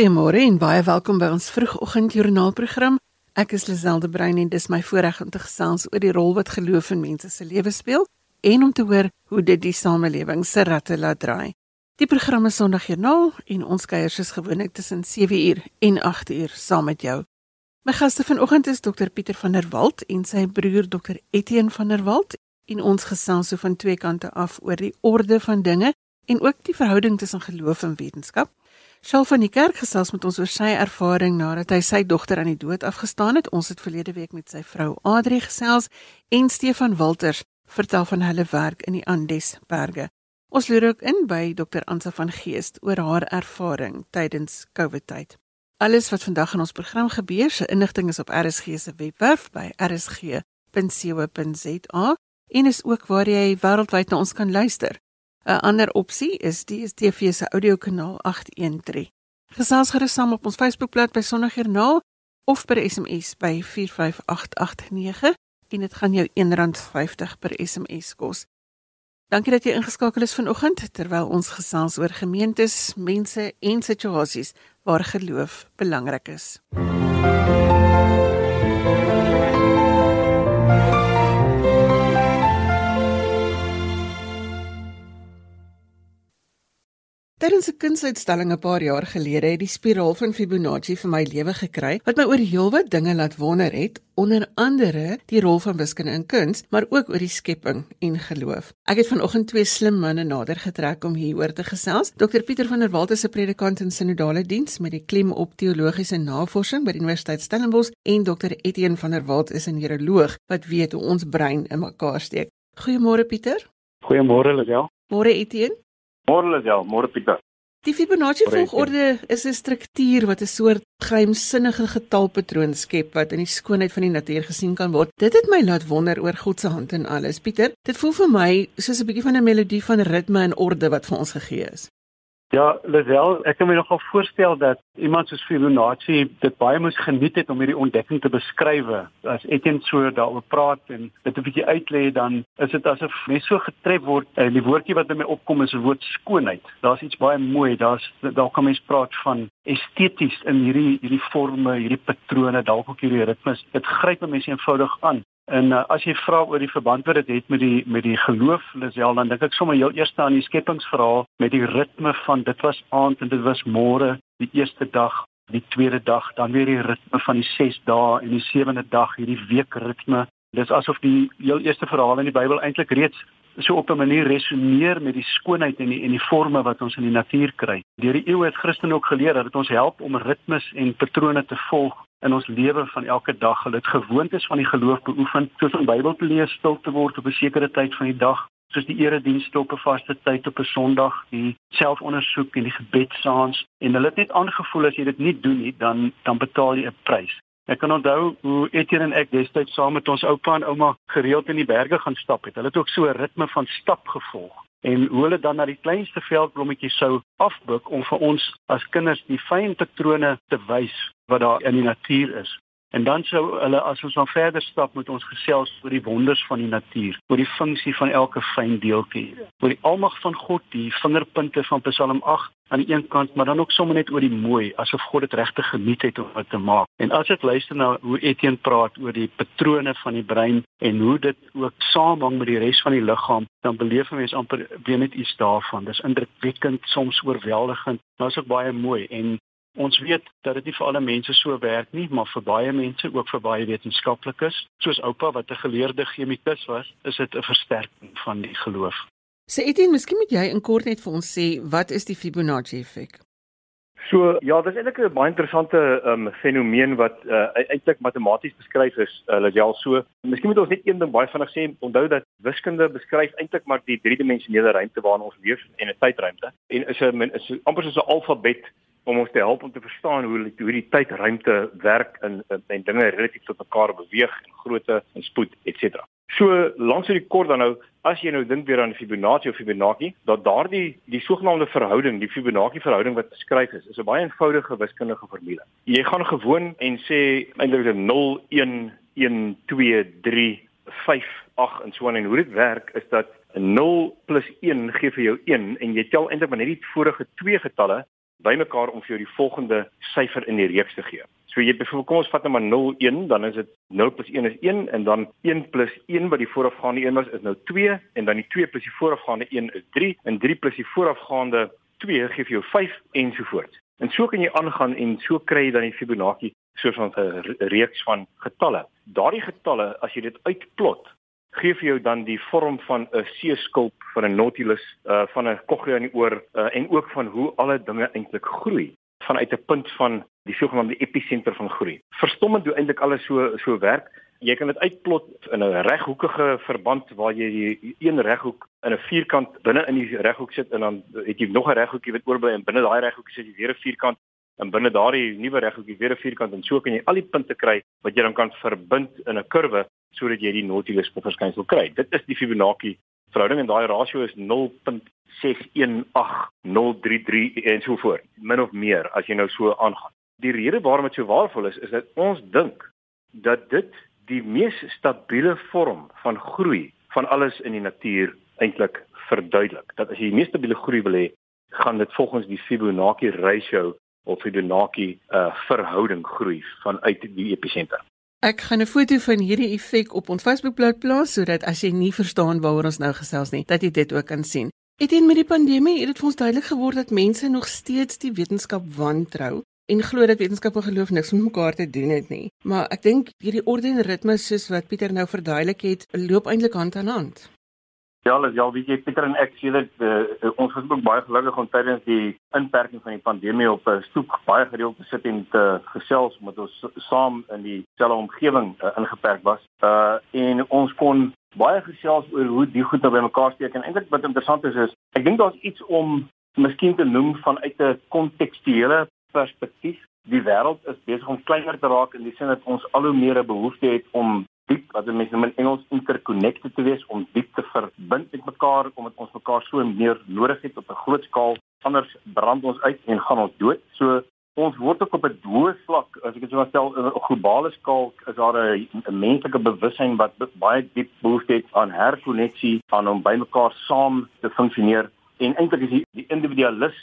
Goeiemôre en baie welkom by ons vroegoggendjoernaalprogram. Ek is Liselde Brein en dis my voorreg om te gesels oor die rol wat geloof in mense se lewens speel en om te hoor hoe dit die samelewing se ratte laat draai. Die program is Sondagjoernaal en ons kuier soos gewoonlik tussen 7uur en 8uur saam met jou. My gaste vanoggend is Dr Pieter van der Walt en sy broer Dr Etienne van der Walt en ons gesels so van twee kante af oor die orde van dinge en ook die verhouding tussen geloof en wetenskap. Sjoe van die kerk gesels met ons oor sy ervaring nadat hy sy dogter aan die dood afgestaan het. Ons het verlede week met sy vrou Adri gesels en Stefan Walters vertel van hulle werk in die Andes berge. Ons loer ook in by Dr Ansa van Geest oor haar ervaring tydens COVID tyd. Alles wat vandag in ons program gebeur, se inligting is op RSG se webwerf by rsg.co.za en is ook waar jy wêreldwyd na ons kan luister. 'n Ander opsie is die DStv se audiokanaal 813. Gesels gerus saam op ons Facebookblad by Sondagjoernaal of per SMS by 45889 en dit gaan jou R1.50 per SMS kos. Dankie dat jy ingeskakel is vanoggend terwyl ons gesels oor gemeentes, mense en situasies waar geloof belangrik is. MUZIEK Tydens 'n kunsuitstalling 'n paar jaar gelede het die spiraal van Fibonacci vir my lewe gekry wat my oor heelwat dinge laat wonder het, onder andere die rol van wiskunde in kuns, maar ook oor die skepping en geloof. Ek het vanoggend twee slim manne nader getrek om hieroor te gesels. Dr Pieter van der Walt is 'n predikant in sinodale diens met die klem op teologiese navorsing by die Universiteit Stellenbosch en Dr Etienne van der Walt is 'n neuroloog wat weet hoe ons brein in mekaar steek. Goeiemôre Pieter. Goeiemôre Lisel. Môre Etienne. Môre Lisel, môre Pieter. Die Fibonacci volgorde is 'n struktuur wat 'n soort geheimsinnige getalpatroon skep wat in die skoonheid van die natuur gesien kan word. Dit het my laat wonder oor God se hand in alles. Pieter, dit voel vir my soos 'n bietjie van 'n melodie van ritme en orde wat vir ons gegee is. Ja, Lisel, ek kan my nogal voorstel dat iemand soos Fibonacci dit baie moes geniet het om hierdie ontdekking te beskryf. As Etienne so daaroor praat en dit 'n bietjie uitlê, dan is dit asof mens so getref word. En die woordjie wat in my opkom is die woord skoonheid. Daar's iets baie mooi. Daar's daar kan mens praat van esteties in hierdie hierdie forme, hierdie patrone, dalk ook hierdie ritmes. Dit gryp mense eenvoudig aan. En uh, as jy vra oor die verband wat dit het met die met die geloof, Lisel, dan dink ek sommer heel eers aan die skepingsverhaal met die ritme van dit was aand en dit was môre, die eerste dag, die tweede dag, dan weer die ritme van die 6 dae en die sewende dag, hierdie weekritme. Dis asof die heel eerste verhaal in die Bybel eintlik reeds so op 'n manier resoneer met die skoonheid en die en die forme wat ons in die natuur kry. Deur die eeue het Christene ook geleer dat dit ons help om ritmes en patrone te volg in ons lewe van elke dag. Hulle het gewoontes van die geloof beoefen, soos om Bybel te lees, stil te word op 'n sekere tyd van die dag, soos die eredienste op 'n vaste tyd op 'n Sondag, die selfondersoek en die gebed saans. En hulle het net aangevoel as jy dit nie doen nie, dan dan betaal jy 'n prys. Ek kan onthou hoe Etienne en ek destyds saam met ons oupa en ouma gereeld in die berge gaan stap het. Hulle het ook so 'n ritme van stap gevolg en hoe hulle dan na die kleinste veldblommetjies sou afbuk om vir ons as kinders die fyn patrone te wys wat daar in die natuur is. En dan sou hulle as ons dan verder stap met ons gesels oor die wonders van die natuur, oor die funksie van elke fyn deeltjie, oor die almag van God, die vingerpunte van Psalm 8 aan die een kant, maar dan ook sommer net oor die mooi, asof God dit regtig geniet het om dit te maak. En as ek luister na hoe Etienne praat oor die patrone van die brein en hoe dit ook saamhang met die res van die liggaam, dan beleef 'n mens amper weer net iets daarvan. Dis indrukwekkend, soms oorweldigend, maar is ook baie mooi en Ons weet dat dit nie vir alle mense so werk nie, maar vir baie mense, ook vir baie wetenskaplikes, soos oupa wat 'n geleerde chemikus was, is dit 'n versterking van die geloof. Sê Etienne, miskien moet jy in kort net vir ons sê wat is die Fibonacci effek? So ja, dis eintlik 'n baie interessante um, fenomeen wat uh, eintlik matematies beskryf is. Uh, ja, so. Miskien moet ons net een ding baie vinnig sê. Onthou dat wiskunde beskryf eintlik maar die driedimensionele ruimte waarin ons leef en 'n tydruimte. En is 'n is amper soos 'n alfabet om ons te help om te verstaan hoe hoe die tyd ruimte werk en en dinge relatief tot mekaar beweeg in grootte en spoed ens. So langs hierdie kort dan nou as jy nou dink weer aan Fibonacci of Fibonacci dat daardie die sogenaamde verhouding die Fibonacci verhouding wat beskryf is is 'n baie eenvoudige wiskundige formule. Jy gaan gewoon en sê eintlik 'n 0 1 1 2 3 5 8 en so aan en hoe dit werk is dat 0 1 gee vir jou 1 en jy tel eintlik maar net die vorige twee getalle bymekaar om vir jou die volgende syfer in die reeks te gee. So jy byvoorbeeld kom ons vat nou maar 01, dan is dit 0 + 1 is 1 en dan 1 + 1 wat die voorafgaande 1 was is nou 2 en dan die 2 + die voorafgaande 1 is 3 en 3 + die voorafgaande 2 gee vir jou 5 ensovoorts. En so kan jy aangaan en so kry jy dan die Fibonacci soos 'n reeks van getalle. Daardie getalle, as jy dit uitplot, gee vir jou dan die vorm van 'n seeskulp van 'n nautilus, uh van 'n koggie aan die oor uh, en ook van hoe alle dinge eintlik groei vanuit 'n punt van die sogenaamde episenter van groei. Verstommend hoe eintlik alles so so werk. Jy kan dit uitplot in 'n reghoekige verband waar jy een reghoek in 'n vierkant binne in die reghoek sit en dan het jy nog 'n reghoekie wat oorbly en binne daai reghoek sit jy weer 'n vierkant en binne daardie nuwe reghoekie weer 'n vierkant en so kan jy al die punte kry wat jy dan kan verbind in 'n kurwe sodat jy die nautilus verskynsel kry. Dit is die Fibonacci verhouding en daai rasio is 0.618033 en so voort. Min of meer as jy nou so aangaan. Die rede waarom dit so waarvol is is dat ons dink dat dit die mees stabiele vorm van groei van alles in die natuur eintlik verduidelik. Dat as jy die mees stabiele groei wil hê, gaan dit volgens die Fibonacci ratio of Fibonacci uh, verhouding groei vanuit die episenter. Ek gaan 'n foto van hierdie effek op ons Facebookblad plaas sodat as jy nie verstaan waaroor ons nou gesels nie, dat jy dit ook kan sien. Etien met die pandemie het dit vir ons duidelik geword dat mense nog steeds die wetenskap wantrou en glo dat wetenskap en geloof niks met mekaar te doen het nie. Maar ek dink hierdie orde en ritme soos wat Pieter nou verduidelik het, loop eintlik hand aan hand. Ja, alles ja, wie jy Pieter en ek sê dit uh, ons was ook baie gelukkig om tydens die inperking van die pandemie op 'n stoep baie gereeld te sit en te gesels met ons saam in dieselfde omgewing uh, ingeperk was. Uh en ons kon baie gesels oor hoe die goed nou bymekaar steek en eintlik wat interessant is is ek dink daar's iets om miskien te noem vanuit 'n kontekstuele perspektief. Die wêreld is besig om kleiner te raak in die sin dat ons al hoe meer 'n behoefte het om diep wat mense noem in Engels interconnected te wees om diep te verbind met mekaar omdat ons mekaar so meer nodig het op 'n groot skaal anders brand ons uit en gaan ons dood. So ons word ook op 'n hoë vlak, as ek dit sou stel, op 'n globale skaal is daar 'n menslike bewussyn wat baie diep behoefte het aan herkonneksie, aan om by mekaar saam te funksioneer en eintlik is die, die individualis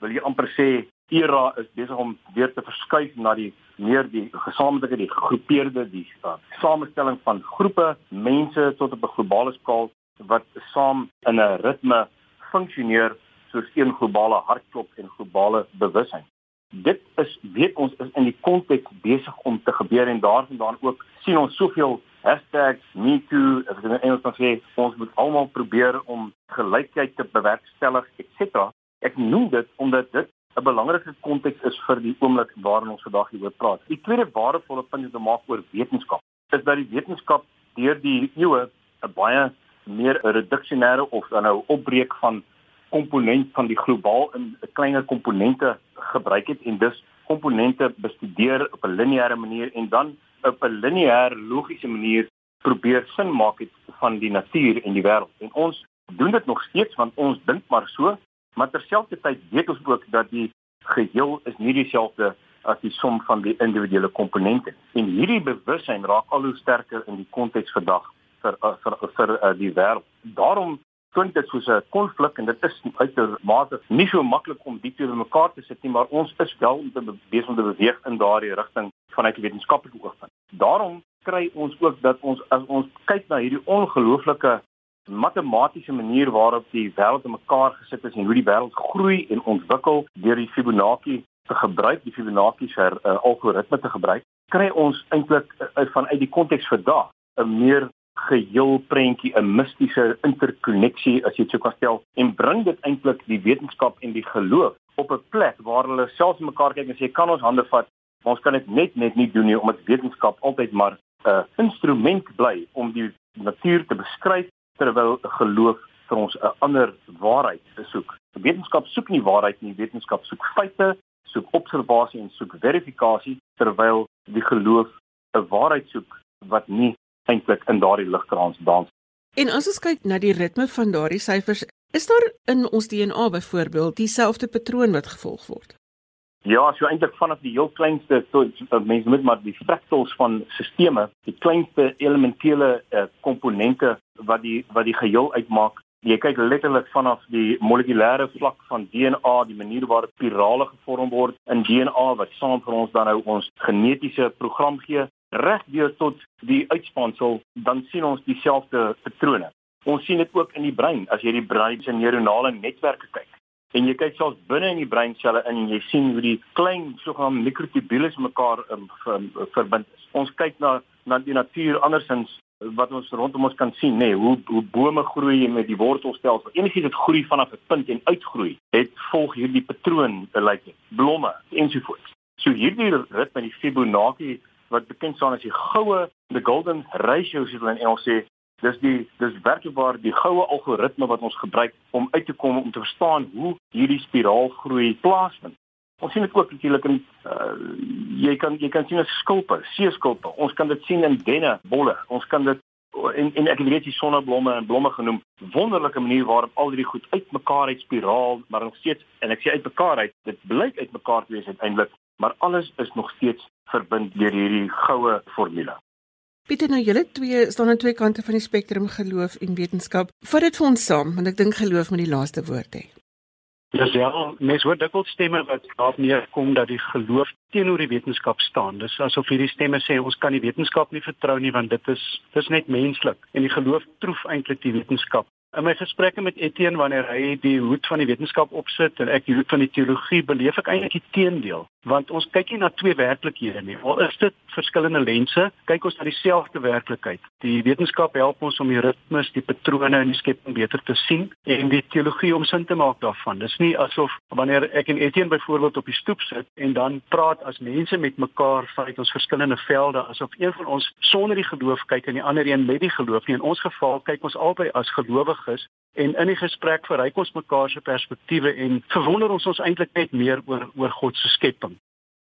wil jy amper sê era is besig om weer te verskuif na die meer die gesamentlike die gegroepeerde die uh, samestelling van groepe mense tot op 'n globale skaal wat saam in 'n ritme funksioneer soos een globale hartklop en globale bewussyn. Dit is weet ons is in die konteks besig om te gebeur en daarvandaan ook sien ons soveel hashtags #metoo as in Engels kan sê ons moet almal probeer om gelykheid te bewerkstellig etc. Ek noem dit omdat dit 'n belangrike konteks is vir die oomblik waarin ons vandag hieroor praat. Die tweede waardevolle punt te maak oor wetenskap is dat die wetenskap deur die eeue 'n baie meer 'n reduksionêre of nou opbreek van komponent van die globaal in 'n kleiner komponente gebruik het en dus komponente bestudeer op 'n lineêre manier en dan op 'n lineêre logiese manier probeer sin maak het van die natuur en die wêreld. En ons doen dit nog steeds want ons dink maar so Maar terselfdertyd weet ons ook dat die geheel is nie dieselfde as die som van die individuele komponente. En hierdie bewussyn raak al hoe sterker in die konteks vandag vir uh, vir vir, vir uh, die wêreld. Daarom klink dit soos 'n konflik en dit is uitermate nie so maklik om dit te mekaar te sit nie, maar ons is wel om te besig om te beweeg in daardie rigting vanuit die wetenskaplike oogpunt. Daarom kry ons ook dat ons as ons kyk na hierdie ongelooflike matematiese manier waarop die wêreld in mekaar gesit is en hoe die wêreld groei en ontwikkel deur die Fibonacci te gebruik, die Fibonacci se uh, algoritme te gebruik, kry ons eintlik uh, vanuit die konteks vandag 'n meer geheel prentjie, 'n mistiese interkonneksie as jy dit sou kan stel en bring dit eintlik die wetenskap en die geloof op 'n plek waar hulle selfs mekaar kyk en sê kan ons hande vat, maar ons kan dit net net nie doen nie omdat wetenskap altyd maar 'n uh, instrument bly om die natuur te beskryf terwyl geloof vir ons 'n ander waarheid soek. Wetenskap soek nie waarheid nie, wetenskap soek feite, soek observasie en soek verifikasie terwyl die geloof 'n waarheid soek wat nie eintlik in daardie ligkraans dans. En as ons kyk na die ritme van daardie syfers, is daar in ons DNA byvoorbeeld dieselfde patroon wat gevolg word? Ja, so eintlik vanaf die heel kleinste tot mense moet maar die fractals van sisteme, die kleinste elementêre uh, komponente wat die wat die geheel uitmaak, Jy kyk letterlik vanaf die molekulêre vlak van DNA, die manier waarop spirale gevorm word in DNA wat saam vir ons dan nou ons genetiese program gee, reg deur tot die uitspansel, dan sien ons dieselfde patrone. Ons sien dit ook in die brein as jy die brein se neuronale netwerke kyk. En jy kyk selfs binne in die breinselle in en jy sien hoe die klein sogenaamde mikrotubules mekaar um, ver, verbind is. Ons kyk na na die natuur andersins wat ons rondom ons kan sien, nê, nee, hoe hoe bome groei met die wortelstelsel. Enigiets wat groei vanaf 'n punt en uitgroei, het volg hierdie patroon, lyk dit. Blomme ensovoorts. So hierdie ritme die Fibonacci wat bekend staan as die goue the golden ratio soos hulle in Engels sê, dis die dis werklik waar die goue algoritme wat ons gebruik om uit te kom om te verstaan hoe hierdie spiraalgroei plaasvind. Ons sien dit ook natuurlik in uh, jy kan jy kan sien as skulpe, seeskulpe. Ons kan dit sien in denne bolle. Ons kan dit en en ek weet die sonneblomme en blomme genoem. Wonderlike manier waarop al hierdie goed uitmekaar uit spiraal, maar nog steeds en ek sê uitmekaar uit, dit blyk uitmekaar te wees uiteindelik, maar alles is nog steeds verbind deur hierdie goue formule. Pieter, nou julle twee staan aan twee kante van die spektrum geloof en wetenskap. Vat dit vir ons saam, want ek dink geloof moet die laaste woord hê. Ja, ja, mens hoor dikwels stemme wat daarop neerkom dat die geloof teenoor die wetenskap staan. Dis asof hierdie stemme sê ons kan die wetenskap nie vertrou nie want dit is dis net menslik en die geloof troef eintlik die wetenskap. In my gesprekke met Etienne wanneer hy die hoed van die wetenskap opsit en ek die hoed van die teologie beleef ek eintlik die teendeel want ons kyk nie na twee werklikhede nie. Al is dit verskillende lense, kyk ons na dieselfde werklikheid. Die wetenskap help ons om die ritmes, die patrone in die skepping beter te sien en die teologie om sin te maak daarvan. Dis nie asof wanneer ek en Etienne byvoorbeeld op die stoep sit en dan praat as mense met mekaar vanuit ons verskillende velde asof een van ons sonder die geloof kyk en die ander een met die geloof nie. In ons geval kyk ons albei as gelowiges is en in die gesprek verryk ons mekaar se perspektiewe en verwonder ons ons eintlik net meer oor oor God se skepping.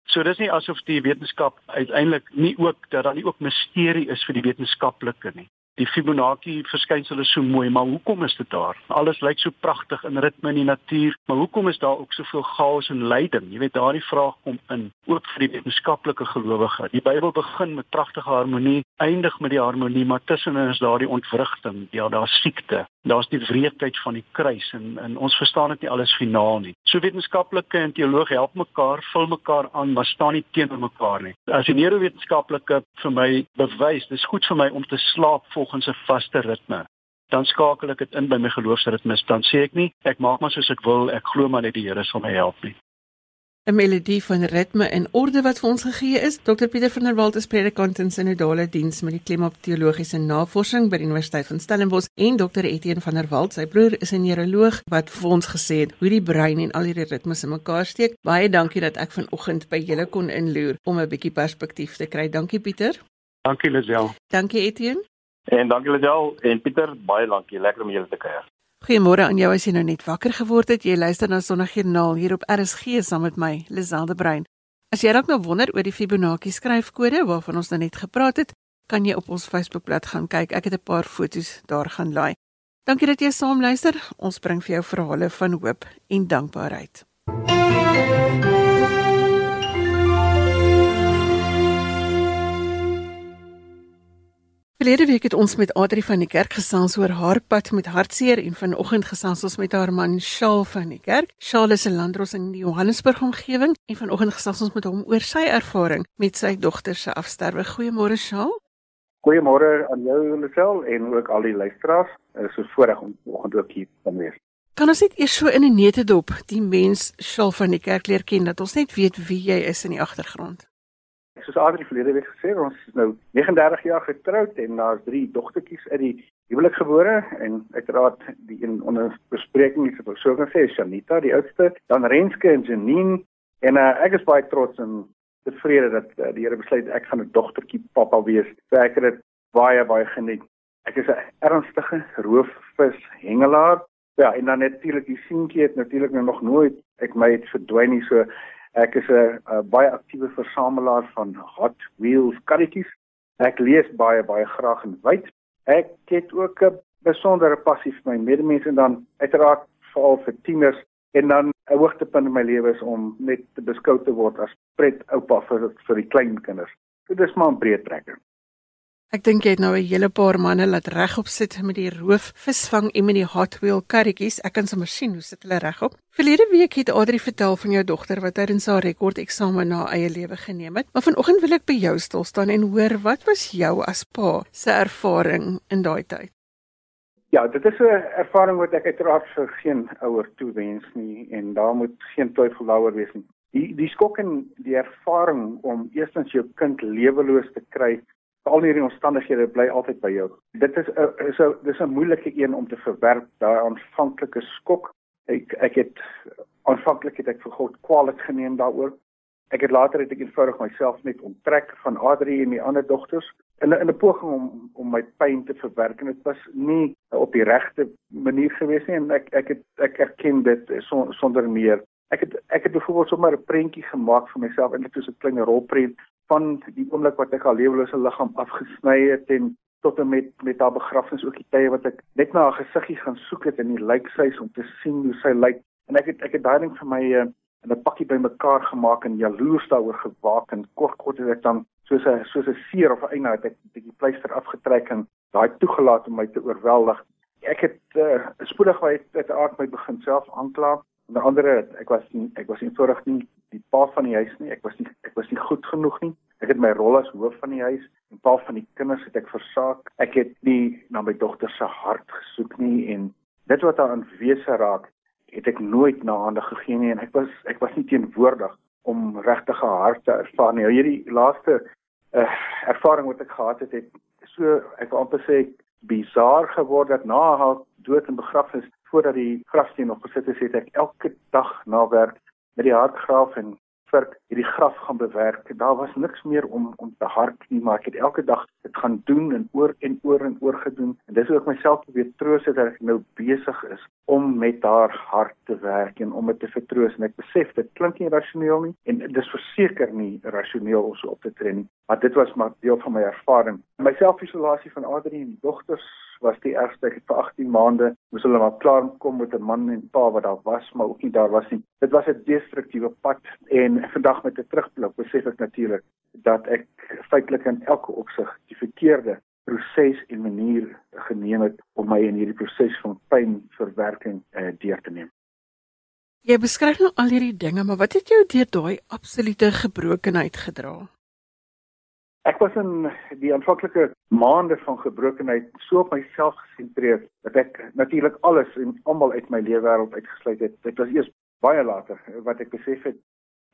So dis nie asof die wetenskap uiteindelik nie ook dat daar nie ook misterie is vir die wetenskaplike nie die Fibonacci verskynsel is so mooi, maar hoekom is dit daar? Alles lyk so pragtig in ritme in die natuur, maar hoekom is daar ook soveel chaos en lyding? Jy weet daardie vraag kom in ook vir die wetenskaplike gelowige. Die Bybel begin met pragtige harmonie, eindig met die harmonie, maar tussenin is daar die ontwrigting, ja, daar's siekte. Daar's die wreedheid van die kruis en en ons verstaan dit nie alles finaal nie. So wetenskaplike en teoloog help mekaar, vul mekaar aan, maar staan nie teenoor mekaar nie. As die neurowetenskaplike vir my bewys, dis goed vir my om te slaap vol volgens 'n vaste ritme. Dan skakel ek dit in by my geloofsritmes. Dan sê ek nie ek maak maar soos ek wil, ek glo maar net die Here sal my help nie. 'n Melodie van ritme en orde wat vir ons gegee is. Dr Pieter van der Walt is predikant in Synodale Diens met die klem op teologiese navorsing by die Universiteit van Stellenbosch en Dr Etienne van der Walt, sy broer, is 'n neuroloog wat vir ons gesê het hoe die brein en al hierdie ritmes in mekaar steek. Baie dankie dat ek vanoggend by julle kon inloer om 'n bietjie perspektief te kry. Dankie Pieter. Dankie Lisel. Dankie Etienne. En dankie Lisel en Pieter, baie dankie. Lekker om julle te kuier. Goeiemôre aan jou as jy nou net wakker geword het. Jy luister na Sondagjoernaal hier op RSG saam met my, Lisel de Bruin. As jy dalk nou wonder oor die Fibonacci skryfkode waarvan ons nou net gepraat het, kan jy op ons Facebookblad gaan kyk. Ek het 'n paar foto's daar gaan laai. Dankie dat jy saam luister. Ons bring vir jou verhale van hoop en dankbaarheid. MUZIEK Verlede week het ons met Adri van die kerk gesels oor haar pad met hartseer en vanoggend gesels ons met haar man Shaal van die kerk. Shaal is 'n landros in die Johannesburg omgewing en vanoggend gesels ons met hom oor sy ervaring met sy dogter se afsterwe. Goeiemôre Shaal. Goeiemôre aan jou Lisel en ook al die luisteraars. Dit is so voorreg om vanoggend ook hier te wees. Kan ons net eers so in 'n netedop die mens Shaal van die kerk leer ken dat ons net weet wie jy is in die agtergrond? Soos Adri verlede week gesê, ons is nou 39 jaar getroud en daar's drie dogtertjies uit die huwelik gebore en uiteraard die een onder bespreking is wat sou gesê Shanita, die oudste, dan Renske en Janine en uh, ek is baie trots en tevrede dat uh, die Here besluit ek gaan 'n dogtertjie pappa wees. So ek het dit baie baie geniet. Ek is 'n ernstige roofvis hengelaar. Ja, en dan natuurlik die seentjie het natuurlik nou nog nooit ek my het verdwyn nie so Ek is 'n baie aktiewe versamelaar van Hot Wheels karretjies. Ek lees baie baie graag en wyd. Ek het ook 'n besondere passie vir my medmense en dan uiteraard veral vir tieners en dan 'n hoogtepunt in my lewe is om net beskou te word as pret oupa vir vir die klein kinders. So dis maar 'n breë trekker. Ek dink jy het nou 'n hele paar manne laat regop sit met die roof visvang en met die Hot Wheel karretjies. Ek kan sommer sien hoe sit hulle regop. Verlede week het Adri vertel van jou dogter wat tydens haar rekord eksamen na eie lewe geneem het. Maar vanoggend wil ek by jou stil staan en hoor wat was jou as pa se ervaring in daai tyd? Ja, dit is 'n ervaring wat ek uiteraard vir geen ouer toewens nie en daar moet geen twyfel daaroor wees nie. Die die skok en die ervaring om eerstens jou kind leweloos te kry al hierdie omstandighede bly altyd by jou. Dit is 'n is 'n dis 'n moeilike een om te verwerk daai aanvanklike skok. Ek ek het aanvanklik het ek vir God kwaadlik geneem daaroor. Ek het later het ek eenvoudig myself net onttrek van Adri en die ander dogters in 'n in 'n poging om om my pyn te verwerk en dit was nie op die regte manier gewees nie en ek ek het ek erken dit sonder meer. Ek het ek het byvoorbeeld sommer 'n prentjie gemaak vir myself eintlik soos 'n klein rolprent van die oomblik wat ek haar lewelose liggaam afgesny het en tot en met met haar begrafnis ook die tye wat ek net na haar gesiggie gaan soek het in die lijkhuis om te sien hoe sy lyk. En ek het ek het daai ding vir my uh, in 'n pakkie bymekaar gemaak en jaloers daaroor gewaak en kort kort het ek dan soos 'n soos 'n seer of 'n eina het ek 'n bietjie pleister afgetrek en daai toegelaat om my te oorweldig. Ek het uh, spoedig by dit aard my begin self aankla. En ander ek was nie, ek was eenvoudig nie die pa van die huis nie. Ek was nie ek was nie goed genoeg nie. Ek het my rol as hoof van die huis en pa van die kinders het ek versaak. Ek het nie na my dogter se hart gesoek nie en dit wat haar aanwese raak, het ek nooit na hande gegee nie en ek was ek was nie teenwoordig om regtig haar hart te ervaar nie. Nou, hierdie laaste uh, ervaring wat ek gehad het, het so ek wil amper sê bizar geword dat na haar dood en begrafnis voordat die grafsteen nog gesit is, het ek elke dag na werk met die hartgraaf en virk hierdie graf gaan bewerk. Daar was niks meer om om te hart nie, maar ek het elke dag dit gaan doen en oor en oor en oor gedoen. En dis ook myself probeer troos dat ek nou besig is om met haar hart te werk en om dit te vertroos. En ek besef dit klink nie rasioneel nie en dis verseker nie rasioneel om so op te tree nie, maar dit was maar deel van my ervaring. My selfisolasie van Adrie en die dogters was die ergste. Ek het vir 18 maande moes hulle maar klaar kom met 'n man en pa wat daar was, maar ook nie daar was nie. Dit was 'n destruktiewe pad en vandag met 'n terugblik besef ek natuurlik dat ek feitelik in elke opsig die verkeerde proses en manier geneem het om my in hierdie proses van pynverwerking uh, deur te neem. Jy beskryf nou al hierdie dinge, maar wat het jou deur daai absolute gebrokenheid gedra? Ek was in die aanvanklike maande van gebrokenheid so op myself gesentreer dat ek natuurlik alles en almal uit my lewe wêreld uitgesluit het. Dit was eers baie later wat ek besef het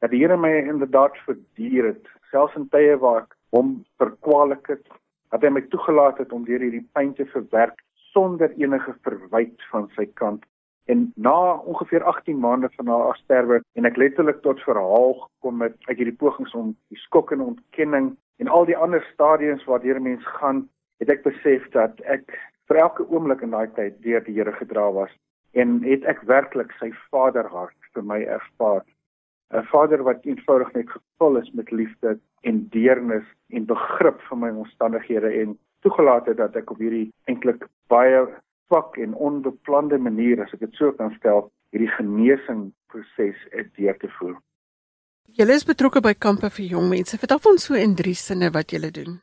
dat die Here my inderdaad verdier het, selfs in tye waar ek hom verkwalik het, dat hy my toegelaat het om deur hierdie pyn te verwerk sonder enige verwyte van sy kant. En na ongeveer 18 maande van haar sterwe en ek letterlik tot verhaal gekom het uit hierdie pogings om die skok en ontkenning en al die ander stadiums waardeur mens gaan, het ek besef dat ek vir elke oomblik in daai tyd deur die Here gedra was en het ek werklik sy vaderhart vir my ervaar. 'n Vader wat eenvoudig net gevul is met liefde en deernis en begrip vir my omstandighede en toegelaat het dat ek op hierdie eintlik baie swak en onbeplande manier as ek dit so kan stel, hierdie genesing proses deur te voer. Julle is betrokke by kampe vir jong mense. Vertel ons so in drie sinne wat julle doen.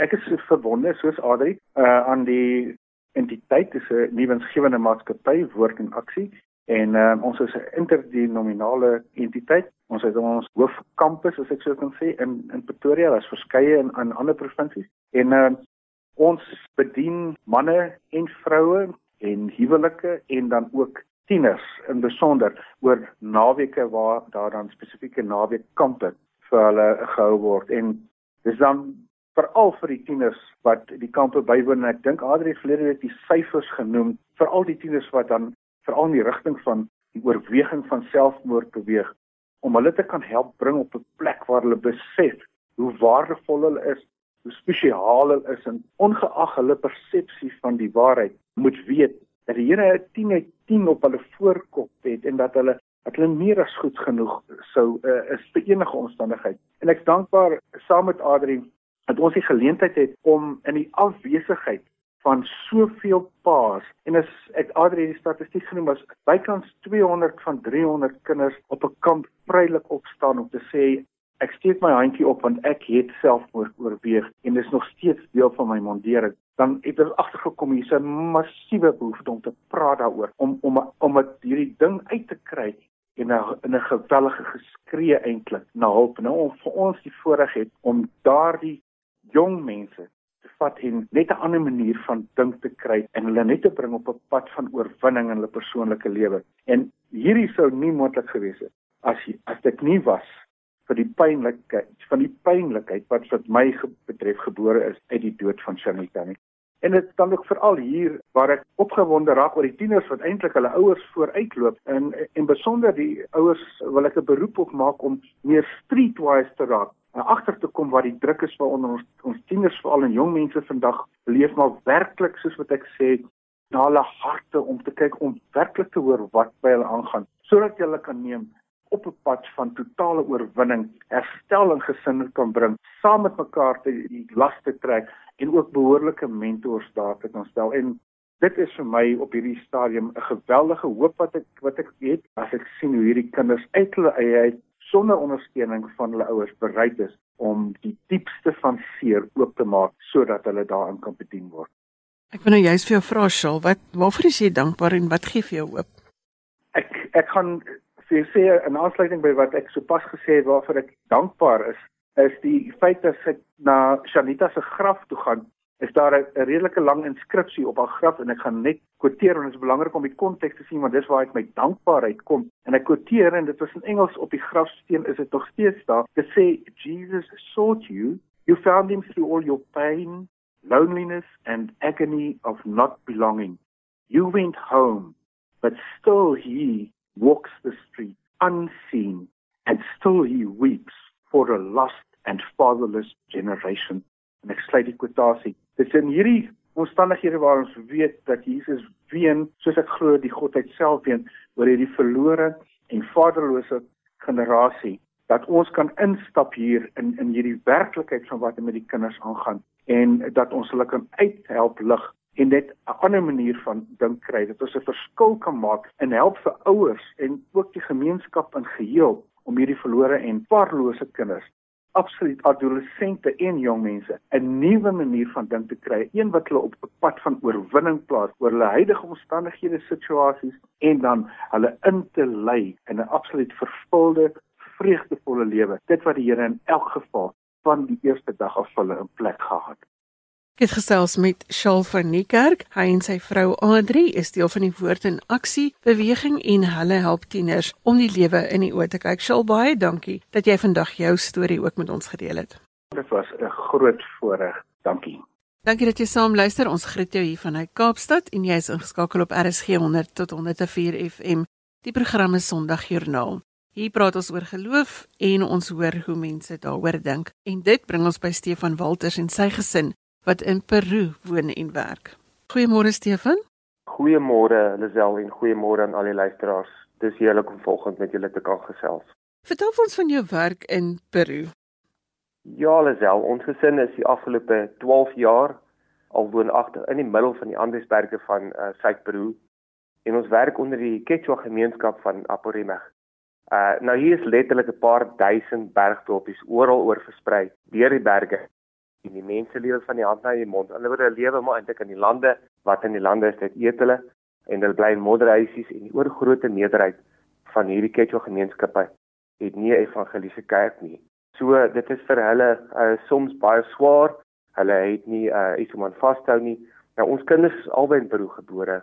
Ek is verbonde soos Adri uh, aan die entiteit is 'n nuwensgewende maatskappy woord en aksie en uh, ons is 'n interdenominale entiteit. Ons het ons hoofkampus as ek so kan sê in in Pretoria, daar's verskeie in, in ander provinsies. En uh, ons bedien manne en vroue en huwelike en dan ook tieners in besonder oor naweke waar daar dan spesifieke naweekkampe vir hulle gehou word. En dis dan veral vir die tieners wat die kampe bywoon. En ek dink Adri het verlede week die syfers genoem vir al die tieners wat dan veral in die rigting van die oorweging van selfmoord beweeg om hulle te kan help bring op 'n plek waar hulle besef hoe waardevol hulle is hoe spesiaal hulle is en ongeag hulle persepsie van die waarheid moet weet dat die Here 10 uit 10 op hulle voorkop het en dat hulle dat hulle meer as goed genoeg sou uh, is vir enige omstandigheid. En ek's dankbaar saam met Adri dat ons die geleentheid het om in die afwesigheid van soveel paas en as ek Adri die statistiek genoem as bykans 200 van 300 kinders op 'n kamp vrylik opstaan om te sê Ek steek my handjie op want ek het selfmoord oorweeg en dit is nog steeds deel van my mondering. Dan het ek agtergekom hier's 'n massiewe behoefte om te praat daaroor om om om dit hierdie ding uit te kry en 'n in 'n gewellige geskree eintlik na hulp. Nou om vir ons die voorreg het om daardie jong mense te vat en net 'n ander manier van dink te kry en hulle net te bring op 'n pad van oorwinning in hulle persoonlike lewe. En hierdie sou nie moontlik gewees het as as dit nie was vir die pynlikheid van die pynlikheid wat wat my betref gebore is uit die dood van Shanita nie. En dit staan ook veral hier waar ek opgewonde raak oor die tieners wat eintlik hulle ouers vooruitloop en en besonder die ouers wil ek 'n beroep op maak om meer streetwise te raak en agter te kom wat die druk is vir ons ons tieners veral en jong mense vandag leef maar werklik soos wat ek sê na hulle harte om te kyk om werklik te hoor wat by hulle aangaan sodat jy hulle kan neem op 'n pad van totale oorwinning, herstel en gesin kan bring, saam met mekaar te die laste trek en ook behoorlike mentors daar te kan stel. En dit is vir my op hierdie stadium 'n geweldige hoop wat ek wat ek het as ek sien hoe hierdie kinders uit hulle eie uit sonder ondersteuning van hulle ouers bereid is om die diepste van seer oop te maak sodat hulle daarin kan bedien word. Ek wil nou juist vir jou vra, Shal, wat waarvoor is jy dankbaar en wat gee vir jou hoop? Ek ek gaan sê sê in aansluiting by wat ek sopas gesê het waarvoor ek dankbaar is, is die feit dat ek na Shanita se graf toe gaan, is daar 'n redelike lang inskripsie op haar graf en ek gaan net quoteer want dit is belangrik om die konteks te sien want dis waar ek my dankbaarheid kom. En ek quoteer en dit was in Engels op die grafsteen is dit nog steeds daar. Dit sê Jesus sought you, you found him through all your pain, loneliness and agony of not belonging. You went home, but still he walks the street unseen, and still he weeps for a lost and fatherless generation. En ek sluit die kwotasie. Dit is in hierdie omstandighede waar ons weet dat Jesus ween, soos ek glo die Godheid self ween oor hierdie verlore en vaderlose generasie dat ons kan instap hier in in hierdie werklikheid van wat met die kinders aangaan en dat ons hulle kan uithelp lig en net 'n ander manier van dink kry dat ons 'n verskil kan maak en help vir ouers en ook die gemeenskap in geheel om hierdie verlore en parlose kinders absoluut adolessente en jong mense 'n nuwe manier van dink te kry een wat hulle op 'n pad van oorwinning plaas oor hulle huidige omstandighede situasies en dan hulle in te lei in 'n absoluut vervulde vreugdevolle lewe. Dit wat die Here in elk geval van die eerste dag af hulle in plek gehad het Ek het gesels met Shaal van Niekerk. Hy en sy vrou Adri is deel van die Woord in Aksie beweging en hulle help tieners om die lewe in die oë te kyk. Shaal, baie dankie dat jy vandag jou storie ook met ons gedeel het. Dit was 'n groot voorreg. Dankie. Dankie dat jy saam luister. Ons groet jou hier vanuit Kaapstad en jy is ingeskakel op RSG 100 tot 104 FM. Die program is Sondagjoernaal. Hier praat ons oor geloof en ons hoor hoe mense daaroor dink. En dit bring ons by Stefan Walters en sy gesin wat in Peru woon en werk. Goeiemôre Stefan. Goeiemôre Lisel en goeiemôre aan al die luisteraars. Dis heerlik om volgens met julle te kan gesels. Vertel ons van jou werk in Peru. Ja Lisel, ons gesin is die afgelope 12 jaar al woonagtig in die middel van die Andesberge van uh, Suid-Peru en ons werk onder die Quechua gemeenskap van Apurímac. Uh nou hier is letterlik 'n paar duisend bergdorpies oral oor versprei deur die berge en die mense lewe van die hand na die mond. Hulle word lewe maar eintlik in die lande wat in die lande is dit eet hulle en hulle bly in modderhuisies en die oorgrootste meerderheid van hierdie Quechua gemeenskappe het nie 'n evangeliese kerk nie. So dit is vir hulle uh, soms baie swaar. Hulle het nie uh, iets om aan vashou nie. Nou ons kinders is albei in Peru gebore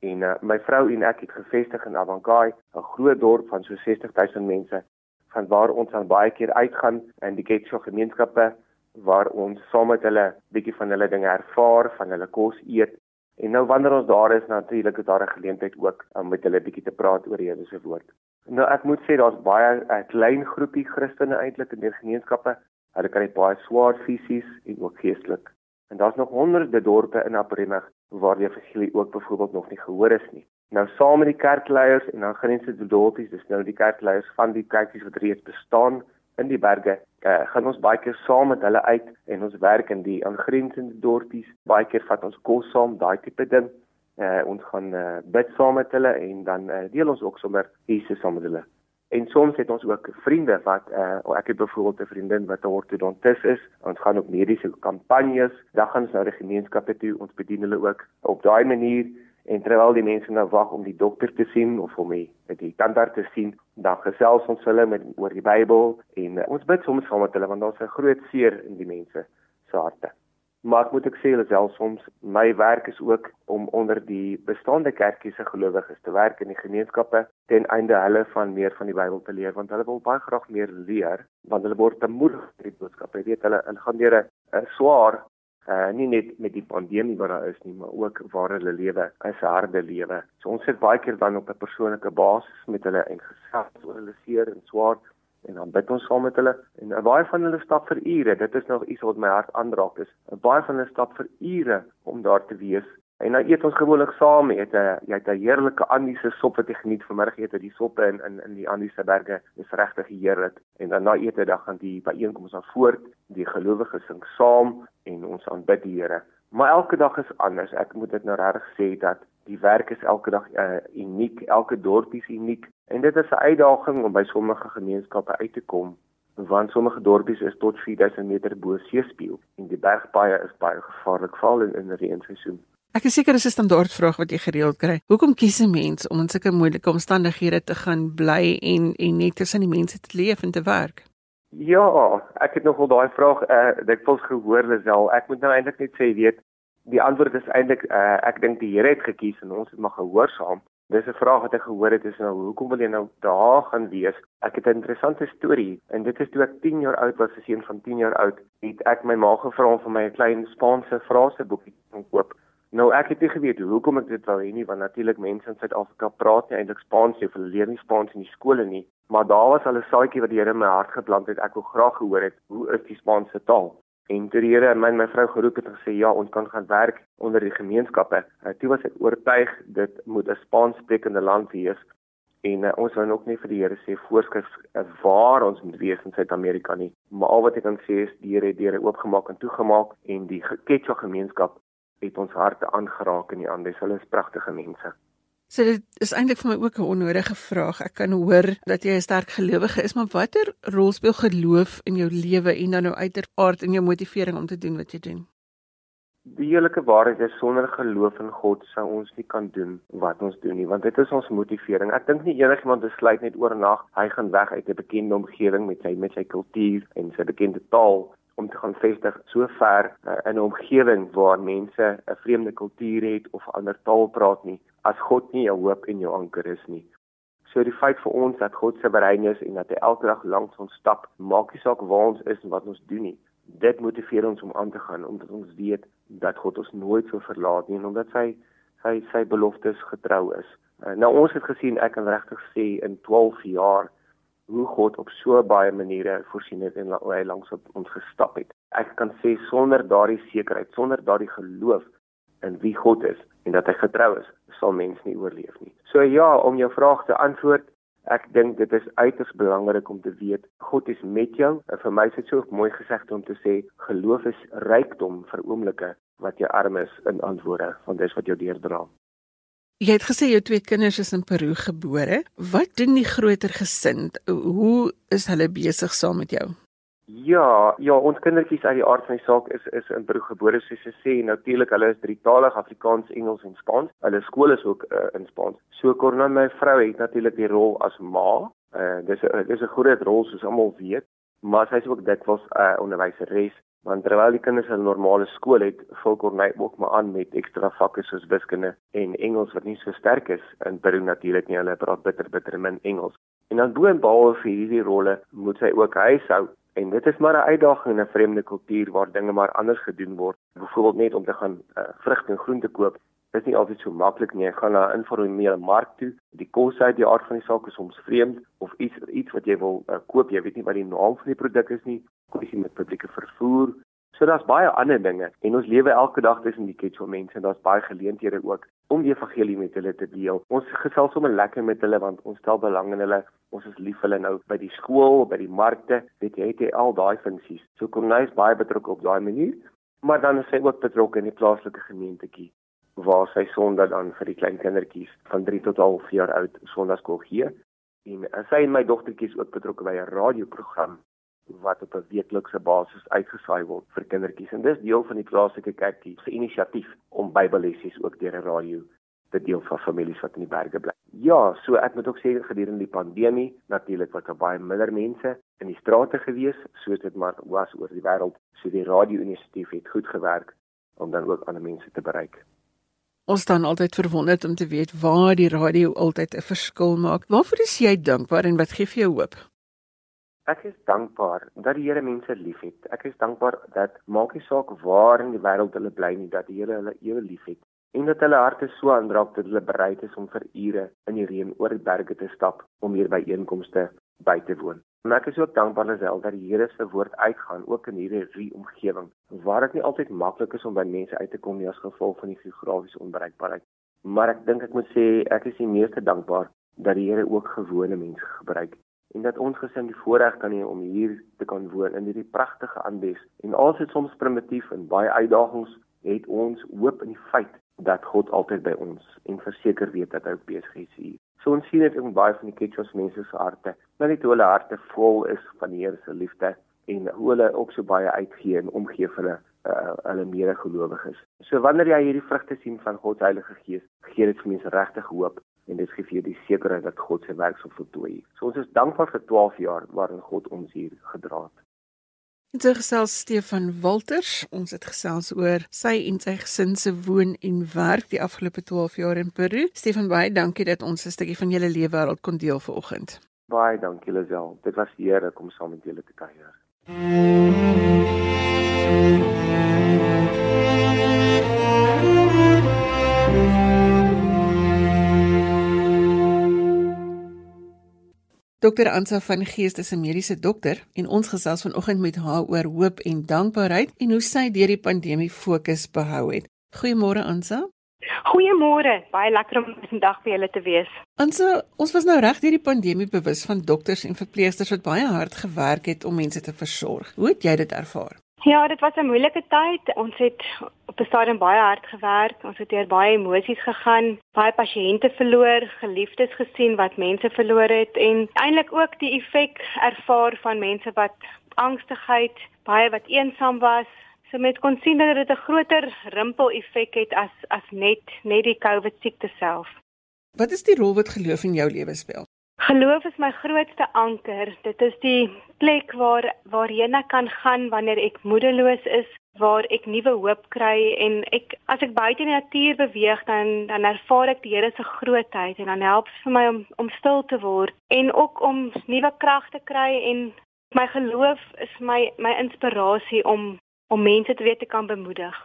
en uh, my vrou en ek het gevestig in Abancay, 'n groot dorp van so 60 000 mense van waar ons aan baie keer uitgaan in die Quechua gemeenskappe waar ons saam met hulle bietjie van hulle dinge ervaar, van hulle kos eet. En nou wanneer ons daar is, natuurlik is daar 'n geleentheid ook om met hulle bietjie te praat oor die Here se woord. Nou ek moet sê daar's baie 'n klein groepie Christene eintlik in die gemeenskappe. Hulle kry baie swaar fisies en ook geestelik. En daar's nog honderde dorpe in Apremag waar die evangelie ook byvoorbeeld nog nie gehoor is nie. Nou saam met die kerkleiers en dan grense dorpies, dis nou die kerkleiers van die kerkies wat reeds bestaan in die berge uh, gaan ons baie keer saam met hulle uit en ons werk in die aangrensende dorpies. Baie keer vat ons kos saam, daai tipe ding. Uh, ons gaan uh, bid saam met hulle en dan uh, deel ons ook sommer Jesus saam met hulle. En soms het ons ook vriende wat uh, ek het byvoorbeeld 'n vriendin wat 'n ortodontis is. Ons gaan op mediese kampanjes, dan gaan ons na die gemeenskappe toe, ons bedien hulle ook op daai manier en terwyl die mense nou wag om die dokter te sien of om die die tandarts te sien, dan gesels ons hulle met oor die Bybel en uh, ons bid soms saam met hulle want daar's 'n groot seer in die mense se harte. Maar ek moet ek sê alself soms my werk is ook om onder die bestaande kerkie se gelowiges te werk in die gemeenskappe ten einde hulle van meer van die Bybel te leer want hulle wil baie graag meer leer want hulle word te moeg met die boodskap. Jy weet hulle hulle gaan deur 'n swaar uh nie net met die pandemie wat daar is nie, maar ook waar hulle lewe, 'n harde lewe. So ons sit baie keer dan op 'n persoonlike basis met hulle en gesels oor hulle seer en swaar en dan bid ons saam met hulle en baie van hulle stap vir ure. Dit is nog iets wat my hart aanraak is. Baie van hulle stap vir ure om daar te wees. En nou eet ons gewoonlik saam, het 'n jy het 'n heerlike Andiese sop wat jy geniet vanmiddag eet die soppe in in in die Andiese berge. Dis regtig heerlik. En dan na ete dan gaan die byeenkoms aan voort. Die gelowiges sing saam en ons aanbid die Here. Maar elke dag is anders. Ek moet dit nou regtig sê dat die werk is elke dag uh, uniek, elke dorp is uniek en dit is 'n uitdaging om by sommige gemeenskappe uit te kom want sommige dorpies is tot 4000 meter bo seespieël en die bergpaaie is baie gevaarlik veral in in reënseisoen. Ek is seker dis 'n standaard vraag wat jy gereeld kry. Hoekom kies 'n mens om in sulke moeilike omstandighede te gaan bly en en net tussen die mense te leef en te werk? Ja, ek het nogal daai vraag uh, dikwels gehoor, Lisel. Ek moet nou eintlik net sê, weet, die antwoord is eintlik uh, ek dink die Here het gekies en ons het maar gehoorsaam. Dis 'n vraag wat ek gehoor het is nou hoekom wil jy nou daar gaan wees? Ek het 'n interessante storie en dit is toe ek 10 jaar oud was, 'n seun van 10 jaar oud, het ek my ma gevra om vir my 'n klein Spaanse fraseboekie te koop. Nou ek het nie geweet hoekom ek dit wou hê nie want natuurlik mense in Suid-Afrika praat nie eintlik Spaans nie, hulle leer nie Spaans in die skole nie, maar daar was al 'n saadjie wat die Here in my hart geplant het. Ek wou graag gehoor het hoe is die Spaanse taal? En toe die Here my en my vrou geroep het en gesê ja, ons kan gaan werk onder die gemeenskappe. Uh, toe was ek oortuig dit moet 'n Spaanssprekende land wees en uh, ons wou ook nie vir die Here sê voorskrif uh, waar ons moet wees in Suid-Amerika nie. Maar al wat ek kan sê is die Here het deure oopgemaak en toegemaak en die Quechua gemeenskap het ons harte aangeraak in die Andes. Hulle is pragtige mense. So dit is eintlik vir my ook 'n onnodige vraag. Ek kan hoor dat jy 'n sterk gelowige is, maar watter rol speel geloof in jou lewe en dan nou uiteraard in jou motivering om te doen wat jy doen? Die eerlike waarheid is sonder geloof in God sou ons nie kan doen wat ons doen nie, want dit is ons motivering. Ek dink nie enigiemand besluit net oornag hy gaan weg uit 'n bekende omgewing met sy met sy kultuur en sy bekende taal om te gaan vestig so ver uh, in 'n omgewing waar mense 'n vreemde kultuur het of ander taal praat nie as God nie jou hoop en jou anker is nie. So die feit vir ons dat God se brein is en dat hy elke dag langs ons stap, maak nie saak waar ons is en wat ons doen nie. Dit motiveer ons om aan te gaan omdat ons weet dat God ons nooit sal verlaat nie en omdat hy sy sy beloftes getrou is. Uh, nou ons het gesien ek kan regtig sê in 12 jaar hoe God op so baie maniere voorsien het en hoe hy langs ons gestap het. Ek kan sê sonder daardie sekerheid, sonder daardie geloof in wie God is en dat hy getrou is, sal mens nie oorleef nie. So ja, om jou vraag te antwoord, ek dink dit is uiters belangrik om te weet God is met jou. En vir my is dit so mooi gesegd om te sê geloof is rykdom vir oomblikke wat jy arm is in antwoorde, want dis wat jou deurdra. Jy het gesê jou twee kinders is in Peru gebore. Wat doen die groter gesin? Hoe is hulle besig saam met jou? Ja, ja, ons kindertjies uit die aard van die saak is is in Peru gebore soos jy sê. Natuurlik hulle is drietalig Afrikaans, Engels en Spaans. Hulle skool is ook uh, in Spaans. So Corna my vrou het natuurlik die rol as ma. Uh, dis 'n dis 'n groot rol soos almal weet, maar sy is ook dikwels 'n uh, onderwyseres want terwyl die kinders 'n normale skool het, vul Corneil ook maar aan met ekstra vakke soos wiskunde en Engels wat nie so sterk is in Peru natuurlik nie. Hulle praat bitter bitter min Engels. En dan boonbehalwe vir hierdie rolle moet sy ook huishou en dit is maar 'n uitdaging in 'n vreemde kultuur waar dinge maar anders gedoen word. Byvoorbeeld net om te gaan uh, vrugte en groente koop is nie altyd so maklik nie. Jy gaan na 'n informele mark toe. Die kos uit die aard van die saak is soms vreemd of iets iets wat jy wil uh, koop, jy weet nie wat die naam van die produk is nie kwessie met publieke vervoer. So daar's baie ander dinge en ons lewe elke dag tussen die Quechua mense en daar's baie geleenthede ook om die evangelie met hulle te deel. Ons gesels sommer lekker met hulle want ons stel belang in hulle. Ons is lief vir hulle nou by die skool, by die markte, weet jy, het hy al daai funksies. So Cornelis baie betrokke op daai manier, maar dan is hy ook betrokke in die plaaslike gemeentetjie waar sy Sondag dan vir die klein kindertjies van 3 tot 11 jaar oud Sondagskool gee En sy en my dogtertjie is ook betrokke by 'n radioprogram wat op 'n weeklikse basis uitgesaai word vir kindertjies en dis deel van die plaaslike kerkie se inisiatief om Bybellessies ook deur 'n radio te deel vir families wat in die berge bly. Ja, so ek moet ook sê gedurende die pandemie natuurlik was daar baie minder mense in die strate gewees soos dit maar was oor die wêreld. So die radio inisiatief het goed gewerk om dan ook ander mense te bereik. Ons staan altyd verwonderd om te weet waar die radio altyd 'n verskil maak. Waarvoor is jy dankbaar en wat gee vir jou hoop? Ek is dankbaar dat die Here mense liefhet. Ek is dankbaar dat maak nie saak waar in die wêreld hulle bly nie, dat die Here hulle ewe liefhet en dat hulle harte so aandraak dat hulle bereid is om vir ure in die reën oor die berge te stap om hier by einkomste by te woon. En ek is ook dankbaar alself dat die Here se woord uitgaan ook in hierdie omgewing waar dit nie altyd maklik is om by mense uit te kom nie as gevolg van die geografiese onbereikbaarheid. Maar ek dink ek moet sê ek is die meeste dankbaar dat die Here ook gewone mense gebruik en dat ons gesin die voorreg kan hê om hier te kan woon in hierdie pragtige aanbes. En al is dit soms primitief en baie uitdagings, het ons hoop in die feit dat God altyd by ons en verseker weet dat hy ook besig is hier. So ons sien dit in baie van die Ketchos mense se harte, maar net hoe hulle harte vol is van die Here se liefde en hoe hulle ook so baie uitgee en omgee vir hulle uh, hulle medegelowiges. So wanneer jy hierdie vrugte sien van God se Heilige Gees, gee dit vir mense regtig hoop en dit gee vir jou die sekerheid dat God se werk sal voltooi. So ons is dankbaar vir 12 jaar waarin God ons hier gedra het. En so gesels Stefan Walters, ons het gesels oor sy en sy gesin se woon en werk die afgelope 12 jaar in Peru. Stefan, baie dankie dat ons 'n stukkie van julle lewe wêreld kon deel vanoggend. Baie dankie Lisel. Dit was heerlik om saam met julle te kuier. Dr Ansa van Geest is 'n mediese dokter en ons gesels vanoggend met haar oor hoop en dankbaarheid en hoe sy deur die pandemie fokus behou het. Goeiemôre Ansa. Goeiemôre. Baie lekker om vandag by julle te wees. Ansa, ons was nou reg deur die pandemie bewus van dokters en verpleegsters wat baie hard gewerk het om mense te versorg. Hoe het jy dit ervaar? Ja, dit was 'n moeilike tyd. Ons het op 'n stadium baie hard gewerk. Ons het deur baie emosies gegaan, baie pasiënte verloor, geliefdes gesien wat mense verloor het en eintlik ook die effek ervaar van mense wat angstigheid, baie wat eensaam was. So mense kon sien dat dit 'n groter rimpel effek het as as net net die COVID siekte self. Wat is die rol wat geloof in jou lewe speel? Geloof is my grootste anker. Dit is die plek waar waarheen ek kan gaan wanneer ek moedeloos is, waar ek nuwe hoop kry en ek as ek buite in die natuur beweeg dan dan ervaar ek die Here se grootheid en dan help dit vir my om om stil te word en ook om nuwe krag te kry en my geloof is my my inspirasie om om mense te weet te kan bemoedig.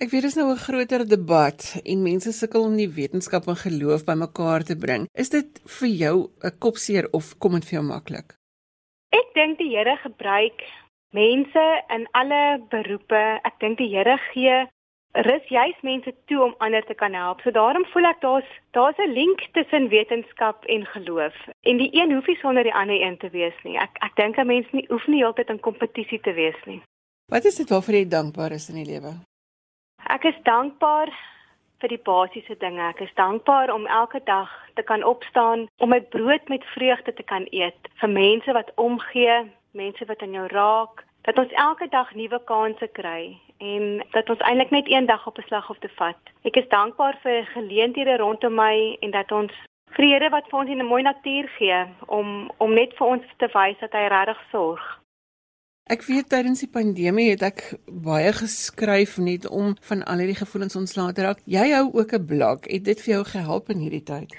Ek weet dis nou 'n groter debat en mense sukkel om die wetenskap en geloof bymekaar te bring. Is dit vir jou 'n kopseer of kom dit vir jou maklik? Ek dink die Here gebruik mense in alle beroepe. Ek dink die Here gee rus juis mense toe om ander te kan help. So daarom voel ek daar's daar's 'n link tussen wetenskap en geloof. En die een hoef nie sonder die ander een te wees nie. Ek ek dink 'n mens nie hoef nie altyd in kompetisie te wees nie. Wat is dit waarvoor jy dankbaar is in die lewe? Ek is dankbaar vir die basiese dinge. Ek is dankbaar om elke dag te kan opstaan, om my brood met vreugde te kan eet, vir mense wat omgee, mense wat aan jou raak, dat ons elke dag nuwe kansse kry en dat ons eintlik net een dag op 'n slag hoef te vat. Ek is dankbaar vir geleenthede rondom my en dat ons vrede wat vir ons in 'n mooi natuur gee om om net vir ons te wys dat hy regtig sorg. Ek weet tydens die pandemie het ek baie geskryf net om van al hierdie gevoelens ontslae te raak. Jy hou ook 'n blog. Het dit vir jou gehelp in hierdie tyd?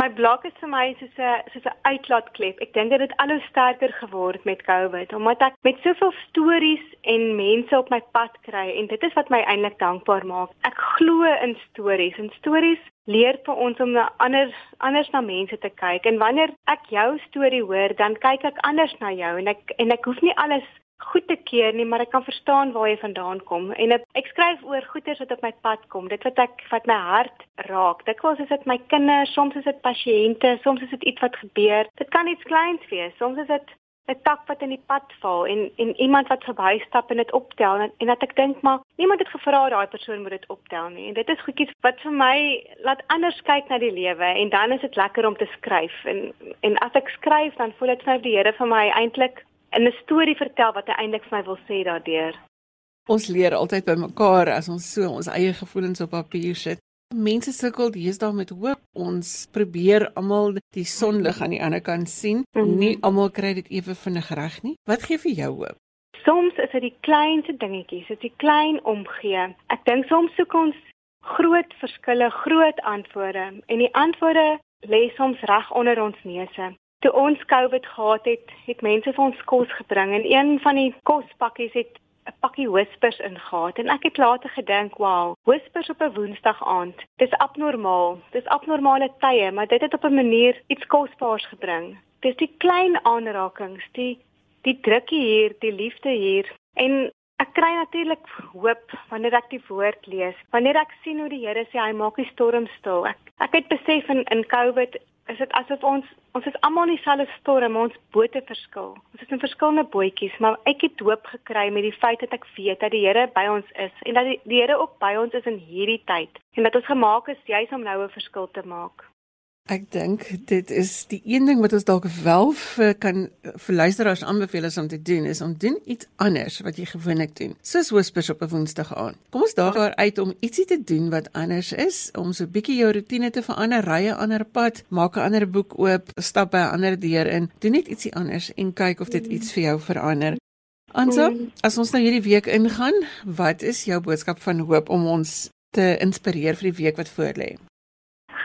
My blog is vir my soos 'n soos 'n uitlaatklep. Ek dink dit het al hoe sterker geword met COVID omdat ek met soveel stories en mense op my pad kry en dit is wat my eintlik dankbaar maak. Ek glo in stories en stories leer vir ons om na anders anders na mense te kyk en wanneer ek jou storie hoor dan kyk ek anders na jou en ek en ek hoef nie alles goed te keer nie, maar ek kan verstaan waar jy vandaan kom. En ek, ek skryf oor goeters wat op my pad kom, dit wat ek wat my hart raak. Dit kos is dit my kinders, soms is dit pasiënte, soms is dit iets wat gebeur. Dit kan iets kleins wees, soms is dit 'n tak wat in die pad val en en iemand wat verbystap en dit optel en, en dat ek dink maar niemand het gevra daai persoon moet dit optel nie. En dit is goedjies wat vir my laat anders kyk na die lewe en dan is dit lekker om te skryf en en as ek skryf dan voel dit vir my die Here vir my eintlik 'n storie vertel wat hy eintlik vir my wil sê daardeur. Ons leer altyd by mekaar as ons so ons eie gevoelens op papier sit. Mense sukkel deesdae met hoop. Ons probeer almal die sonlig aan die ander kant sien. Mm -hmm. Nie almal kry dit ewe vinnig reg nie. Wat gee vir jou hoop? Soms is dit die kleinste dingetjies, dit is die klein omgee. Ek dink soms soek ons groot verskille, groot antwoorde en die antwoorde lê soms reg onder ons neuse. Toe ons COVID gehad het, het mense vir ons kos gebring en een van die kospakkies het 'n pakkie whispers ingehaat en ek het later gedink, "Wow, whispers op 'n Woensdag aand. Dis abnormaal. Dis abnormale tye, maar dit het op 'n manier iets kosbaars gebring. Dis die klein aanrakings, die die drukkie hier, die liefde hier en Ek kry natuurlik hoop wanneer ek die woord lees. Wanneer ek sien hoe die Here sê hy maak die storm stil. Ek ek het besef in in COVID is dit asof ons ons is almal in dieselfde storm, ons bote verskil. Ons is in verskillende bootjies, maar ek het hoop gekry met die feit dat ek weet dat die Here by ons is en dat die, die Here ook by ons is in hierdie tyd en dat ons gemaak is juis om nou 'n verskil te maak. Ek dink dit is die een ding wat ons dalk wel vir kan vir luisteraars aanbeveel is om te doen is om doen iets anders wat jy gewoonlik doen. Soos whispers op 'n Woensdag aan. Kom ons daag daar uit om ietsie te doen wat anders is, om so 'n bietjie jou rotine te verander, ry 'n ander pad, maak 'n ander boek oop, stap by 'n ander deur in, doen net ietsie anders en kyk of dit iets vir jou verander. Ansa, as ons nou hierdie week ingaan, wat is jou boodskap van hoop om ons te inspireer vir die week wat voorlê?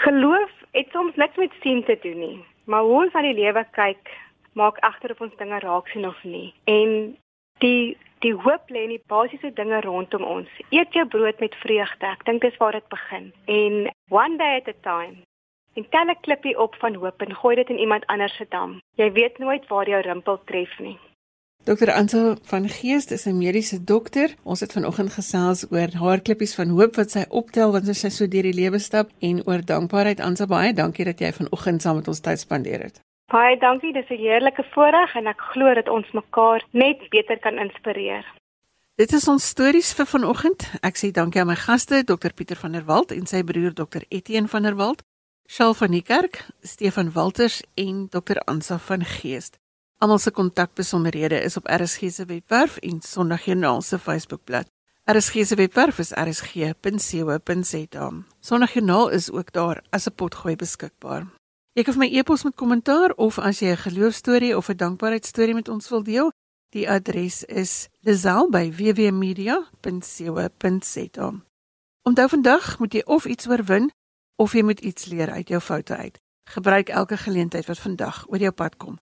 Geloof het soms niks met sien te doen nie, maar hoe ons aan die lewe kyk, maak agter of ons dinge raak sien of nie. En die die hoop lê in die basiese dinge rondom ons. Eet jou brood met vreugde. Ek dink dis waar dit begin. En one day at a time. En tel 'n klippie op van hoop en gooi dit in iemand anders se dam. Jy weet nooit waar jou rimpel tref nie. Dr. Ansel van Geest is 'n mediese dokter. Ons het vanoggend gesels oor haar klippies van hoop wat sy optel wanneer sy so deur die lewe stap en oor dankbaarheid. Ansel, baie dankie dat jy vanoggend saam met ons tyd spandeer het. Baie dankie, dis 'n heerlike voorreg en ek glo dat ons mekaar net beter kan inspireer. Dit is ons stories vir vanoggend. Ek sê dankie aan my gaste, Dr Pieter van der Walt en sy broer Dr Etienne van der Walt, Shaal van die Kerk, Stefan Walters en Dr Ansa van Geest. Almal se kontakbesonderhede is op RSG se webwerf en Sondagjoernaal se Facebookblad. RSG se webwerf is rsg.co.za. Sondagjoernaal is ook daar as 'n potgooi beskikbaar. Jy kan my e-pos met kommentaar of as jy 'n geloofstorie of 'n dankbaarheidstorie met ons wil deel, die adres is lazel@wwmedia.co.za. Onthou vandag moet jy of iets oorwin of jy moet iets leer uit jou foute uit. Gebruik elke geleentheid wat vandag oor jou pad kom